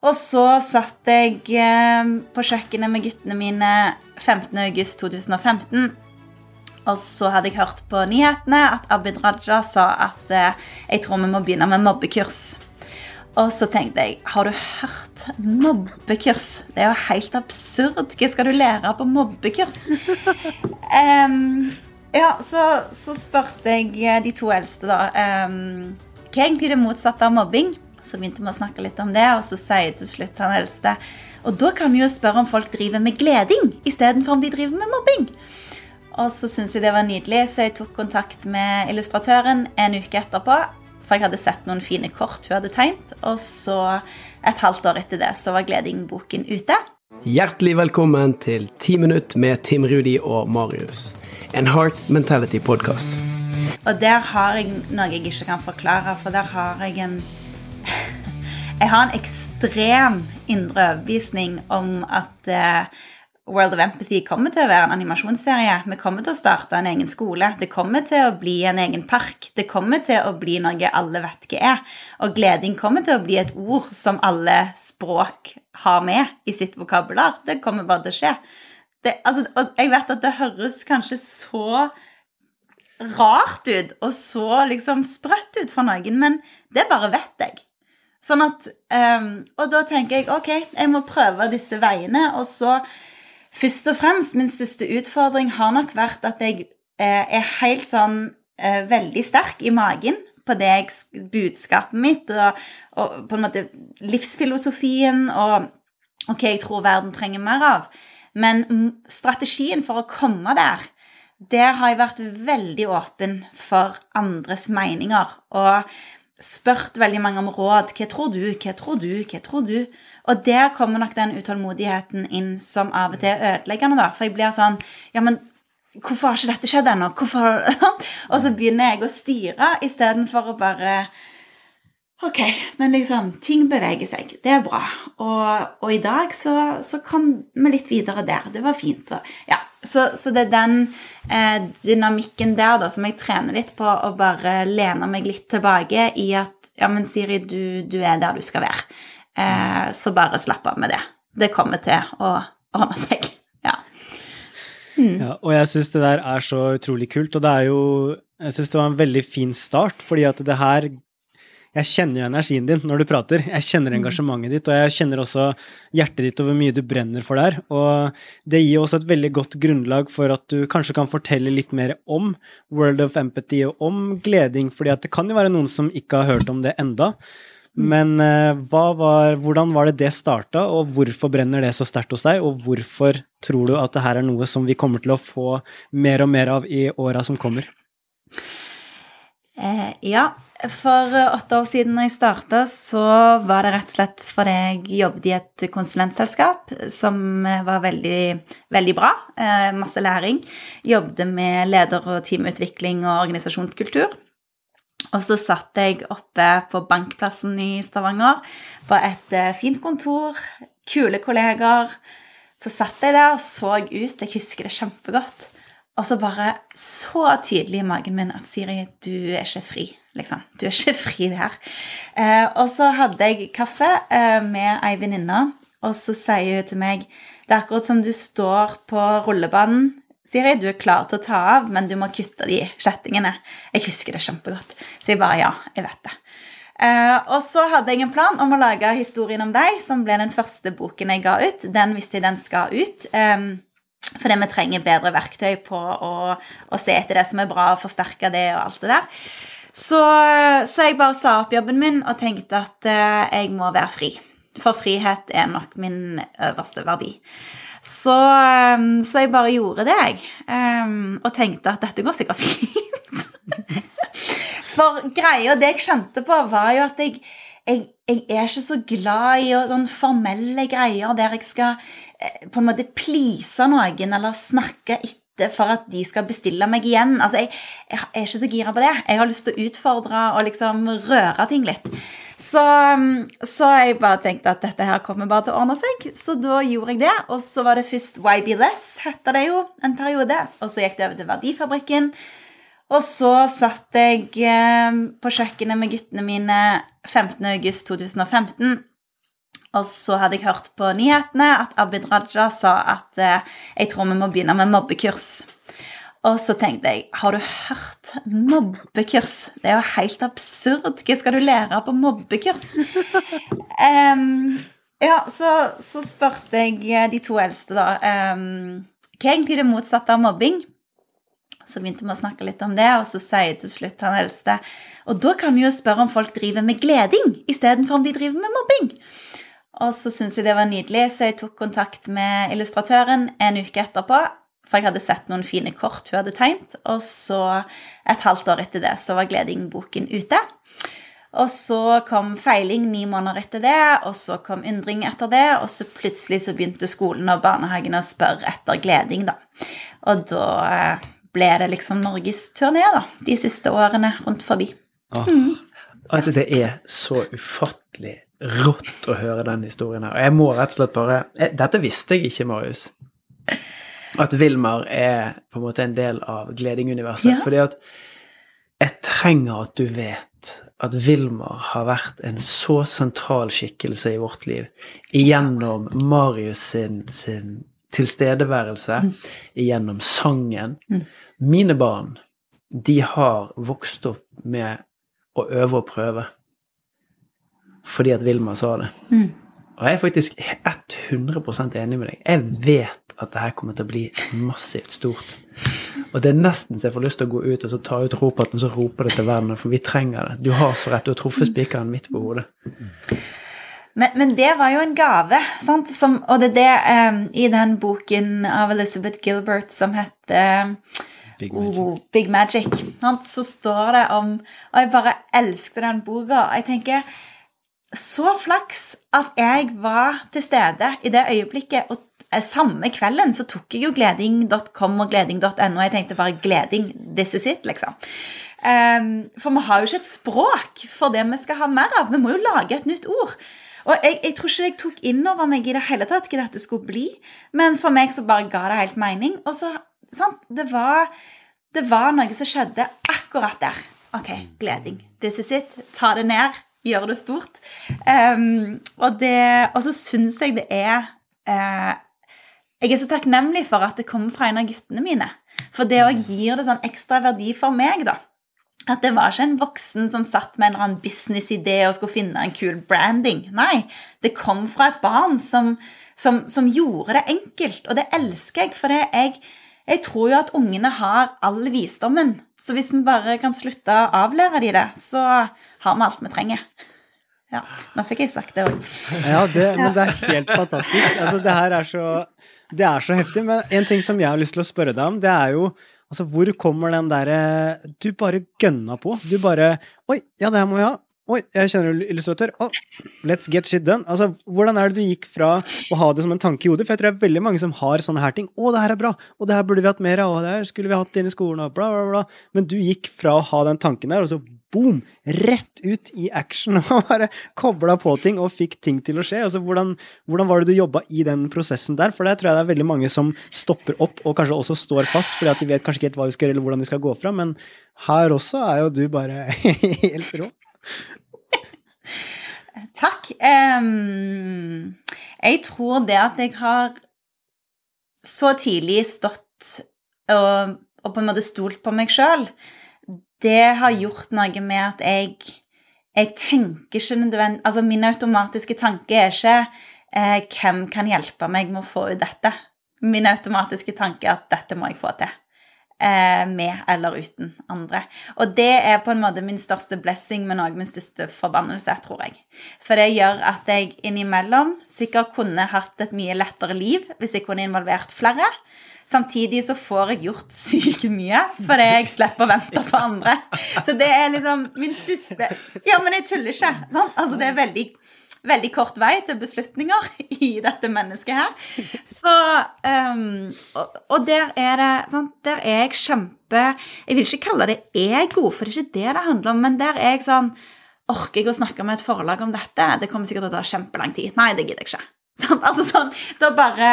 Og så satt jeg eh, på kjøkkenet med guttene mine 15.8.2015. Og så hadde jeg hørt på nyhetene at Abid Raja sa at eh, jeg tror vi må begynne med mobbekurs. Og så tenkte jeg har du hørt mobbekurs? Det er jo helt absurd. Hva skal du lære på mobbekurs? um, ja, så, så, spurte jeg de to eldste, da. Um, hva er egentlig det motsatte av mobbing? Så begynte vi å snakke litt om det, og så sier til slutt han eldste Og da kan vi jo spørre om folk driver med gleding istedenfor om de driver med mobbing. Og så syntes jeg det var nydelig, så jeg tok kontakt med illustratøren en uke etterpå. For jeg hadde sett noen fine kort hun hadde tegnet. Og så, et halvt år etter det, så var Gleding-boken ute. Hjertelig velkommen til Ti minutt med Tim Rudi og Marius. En Heart Mentality-podkast. Og der har jeg noe jeg ikke kan forklare, for der har jeg en jeg har en ekstrem indre overbevisning om at uh, World of Empathy kommer til å være en animasjonsserie. Vi kommer til å starte en egen skole. Det kommer til å bli en egen park. Det kommer til å bli noe alle vet hva er. Og gleding kommer til å bli et ord som alle språk har med i sitt vokabular. Det kommer bare til å skje. Det, altså, og jeg vet at det høres kanskje så rart ut og så liksom sprøtt ut for noen, men det bare vet jeg. Sånn at um, Og da tenker jeg ok, jeg må prøve disse veiene. Og så først og fremst, min største utfordring har nok vært at jeg eh, er helt sånn eh, veldig sterk i magen på det jeg, budskapet mitt og, og, på en måte livsfilosofien og OK, jeg tror verden trenger mer av. Men strategien for å komme der, der har jeg vært veldig åpen for andres meninger. Og spurt veldig mange om råd. Hva tror du? Hva tror du? Hva tror du? Og der kommer nok den utålmodigheten inn som av og til er ødeleggende, da. For jeg blir sånn Ja, men hvorfor har ikke dette skjedd ennå? Hvorfor Og så begynner jeg å styre istedenfor å bare Ok, men liksom Ting beveger seg. Det er bra. Og, og i dag så, så, kom vi litt videre der. Det var fint. Og, ja, så, så, det er den eh, dynamikken der da, som jeg trener litt på, å bare lene meg litt tilbake i at Ja, men Siri, du, du er der du skal være. Eh, så bare slapp av med det. Det kommer til å ordne seg. Ja. Mm. ja og jeg syns det der er så utrolig kult, og det er jo Jeg syns det var en veldig fin start, fordi at det her jeg kjenner jo energien din når du prater. Jeg kjenner mm. engasjementet ditt, og jeg kjenner også hjertet ditt og hvor mye du brenner for der. Og det gir også et veldig godt grunnlag for at du kanskje kan fortelle litt mer om World of Empathy og om gleding, fordi at det kan jo være noen som ikke har hørt om det enda. Mm. Men uh, var, hvordan var det det starta, og hvorfor brenner det så sterkt hos deg? Og hvorfor tror du at det her er noe som vi kommer til å få mer og mer av i åra som kommer? Eh, ja, for åtte år siden da jeg starta, så var det rett og slett fordi jeg jobbet i et konsulentselskap som var veldig, veldig bra. Eh, masse læring. Jobbet med leder- og teamutvikling og organisasjonskultur. Og så satt jeg oppe på Bankplassen i Stavanger på et eh, fint kontor, kule kolleger. Så satt jeg der og så ut, jeg husker det kjempegodt og så bare så tydelig i magen min at Siri, du er ikke fri. Liksom. Du er ikke fri her. Eh, og så hadde jeg kaffe eh, med ei venninne, og så sier hun til meg Det er akkurat som du står på rullebanen. Siri, du er klar til å ta av, men du må kutte de kjettingene. Jeg husker det kjempegodt. Så jeg bare ja, jeg vet det. Eh, og så hadde jeg en plan om å lage historien om deg, som ble den første boken jeg ga ut. Den visste jeg den skal ut. Eh, fordi vi trenger bedre verktøy på å, å, se etter det som er bra, og forsterke det og alt det der. Så, så jeg bare sa opp jobben min og tenkte at uh, jeg må være fri. For frihet er nok min øverste verdi. Så, um, så jeg bare gjorde det, jeg. Um, og tenkte at dette går sikkert fint. For greia, det jeg skjønte på, var jo at jeg, jeg, jeg er ikke så glad i sånn formelle greier der jeg skal Eh, på en måte please noen eller snakke etter for at de skal bestille meg igjen. Altså, jeg, jeg er ikke så gira på det. Jeg har lyst til å utfordre og liksom røre ting litt. Så, mm, så jeg bare tenkte at dette her kommer bare til å ordne seg. Så da gjorde jeg det. Og så var det først Why Be Less, heter det jo en periode. Og så gikk det over til Verdifabrikken. Og så satt jeg eh, på kjøkkenet med guttene mine 15.8.2015 Og så hadde jeg hørt på nyhetene at Abid Raja sa at eh, jeg tror vi må begynne med mobbekurs. Og så tenkte jeg, har du hørt mobbekurs? Det er jo helt absurd. Hva skal du lære på mobbekurs? um, ja, så, så, spurte jeg de to eldste, da. Um, hva er egentlig det motsatte av mobbing? Så begynte vi å snakke litt om det, og så sier til slutt han eldste Og da kan vi jo spørre om folk driver med gleding istedenfor om de driver med mobbing. Og så syntes jeg det var nydelig, så jeg tok kontakt med illustratøren en uke etterpå. For jeg hadde sett noen fine kort hun hadde tegnet. Og så, et halvt år etter det, så var Gleding-boken ute. Og så kom Feiling ni måneder etter det, og så kom Undring etter det. Og så plutselig så begynte skolen og barnehagen å spørre etter Gleding, da. Og da eh, ble det liksom norgesturné, da, de siste årene rundt forbi. Oh, mm. Altså, det er så ufattelig rått å høre den historien her. Og jeg må rett og slett bare Dette visste jeg ikke, Marius. At Vilmar er på en måte en del av Gleding-universet. Ja. Fordi at jeg trenger at du vet at Vilmar har vært en så sentral skikkelse i vårt liv gjennom Marius sin, sin tilstedeværelse, mm. gjennom sangen. Mm. Mine barn, de har vokst opp med å øve og prøve fordi at Vilma sa det. Mm. Og jeg er faktisk 100 enig med deg. Jeg vet at det her kommer til å bli massivt stort. Og det er nesten så jeg får lyst til å gå ut og så ta ut roperten og så rope det til verden, for vi trenger det. Du har så rett. Du har truffet spikeren midt på hodet. Men, men, det var jo en gave, sant? Som, og det er det um, i den boken av Elizabeth Gilbert som heter Big Magic. Oh, Big Magic så står det om Og jeg bare elsker den boka. Jeg tenker så flaks at jeg var til stede i det øyeblikket. Og eh, samme kvelden så tok jeg jo gleding.com og gleding.no. Jeg tenkte bare 'gleding, this is it', liksom. Um, for vi har jo ikke et språk for det vi skal ha mer av. Vi må jo lage et nytt ord. Og jeg, jeg tror ikke jeg tok inn over meg i det hele tatt hva dette skulle bli. Men for meg så bare ga det helt mening. Og så, sant, det var, det var noe som skjedde akkurat der. OK, gleding. This is it. Ta det ned gjøre det stort. Um, og, det, og, så syns jeg det er uh, Jeg er så takknemlig for at det kommer fra en av guttene mine. For det òg gir det sånn ekstra verdi for meg, da. At det var ikke en voksen som satt med en eller annen businessidé og skulle finne en kul branding. Nei, det kom fra et barn som, som, som gjorde det enkelt. Og det elsker jeg, for det jeg, jeg tror jo at ungene har all visdommen. Så hvis vi bare kan slutte å avlære de det, så har vi alt vi trenger. Ja, nå fikk jeg sagt det òg. Ja, det, men det er helt fantastisk. Altså, det her er så, det er så heftig. Men en ting som jeg har lyst til å spørre deg om, det er jo altså, hvor kommer den derre Du bare gønna på. Du bare Oi, ja, det her må vi ha. Oi, jeg kjenner illustratør. Oh, let's get shit done. Altså, Hvordan er det du gikk fra å ha det som en tanke i hodet? For jeg tror det er veldig mange som har sånne her ting. Å, det her er bra! Og det her burde vi hatt mer av! Og det her skulle vi hatt inn i skolen! Og bla, bla, bla. Men du gikk fra å ha den tanken der, og så boom! Rett ut i action og bare kobla på ting og fikk ting til å skje. Altså, hvordan, hvordan var det du jobba i den prosessen der? For der tror jeg det er veldig mange som stopper opp og kanskje også står fast, fordi at de vet kanskje ikke helt hva de skal gjøre, eller hvordan de skal gå fra. Men her også er jo du bare helt rå. Takk. Um, jeg tror det at jeg har så tidlig stått og, og på en måte stolt på meg sjøl, det har gjort noe med at jeg jeg tenker ikke nødvendig Altså, min automatiske tanke er ikke eh, 'Hvem kan hjelpe meg med å få ut dette?' Min automatiske tanke er at 'dette må jeg få til' med eller uten andre. Og det er på en måte min største blessing, men òg min største forbannelse, tror jeg. For det gjør at jeg innimellom sikkert kunne hatt et mye lettere liv hvis jeg kunne involvert flere. Samtidig så får jeg gjort sykt mye fordi jeg slipper å vente på andre. Så det er liksom min største Ja, men jeg tuller ikke. Sant? Altså, det er veldig veldig kort vei til beslutninger i dette mennesket her. Så um, og, og, der er det sånn, Der er jeg kjempe Jeg vil ikke kalle det ego, for det er ikke det det handler om, men der er jeg sånn Orker jeg å snakke med et forlag om dette? Det kommer sikkert til å ta kjempelang tid. Nei, det gidder jeg ikke. Sånn, altså sånn, da bare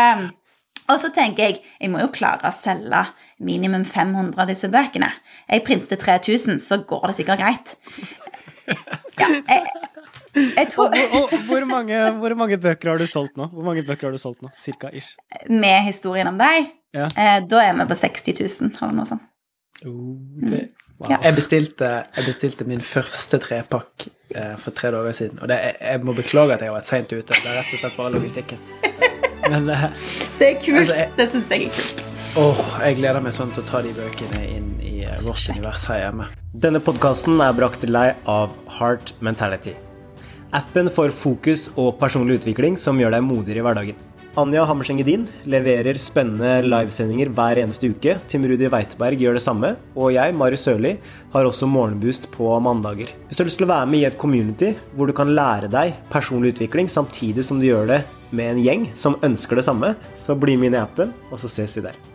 og så tenker jeg jeg må jo klare å selge minimum 500 av disse bøkene. Jeg printer 3000, så går det sikkert greit. Ja, jeg, tror Og, og, og hvor, mange, hvor mange bøker har du solgt nå? Hvor mange bøker har du solgt nå? Cirka ish. Med historien om deg, Ja. eh, da er vi på 60 000, eller noe sånt. Det, wow. Ja. jeg, bestilte, jeg bestilte min første trepakk eh, for tre dager siden. Og det, jeg, jeg må beklage at jeg har vært seint ute. Det er rett og slett bare logistikken. Men eh, Det er kult. Altså, jeg- Det syns jeg er kult. åh, jeg gleder meg sånn til å ta de bøkene inn i eh, vårt univers her hjemme. Denne podkasten er brakt til deg av Heart Mentality. Appen for fokus og personlig utvikling som gjør deg modigere i hverdagen. Anja Hammerseng Edin leverer spennende livesendinger hver eneste uke. Tim Rudi Weiteberg gjør det samme. Og jeg, Mari Sørli, har også morgenboost på mandager. Hvis du har lyst til å være med i et community hvor du kan lære deg personlig utvikling samtidig som du gjør det med en gjeng som ønsker det samme, så bli med inn i appen, og så ses vi der.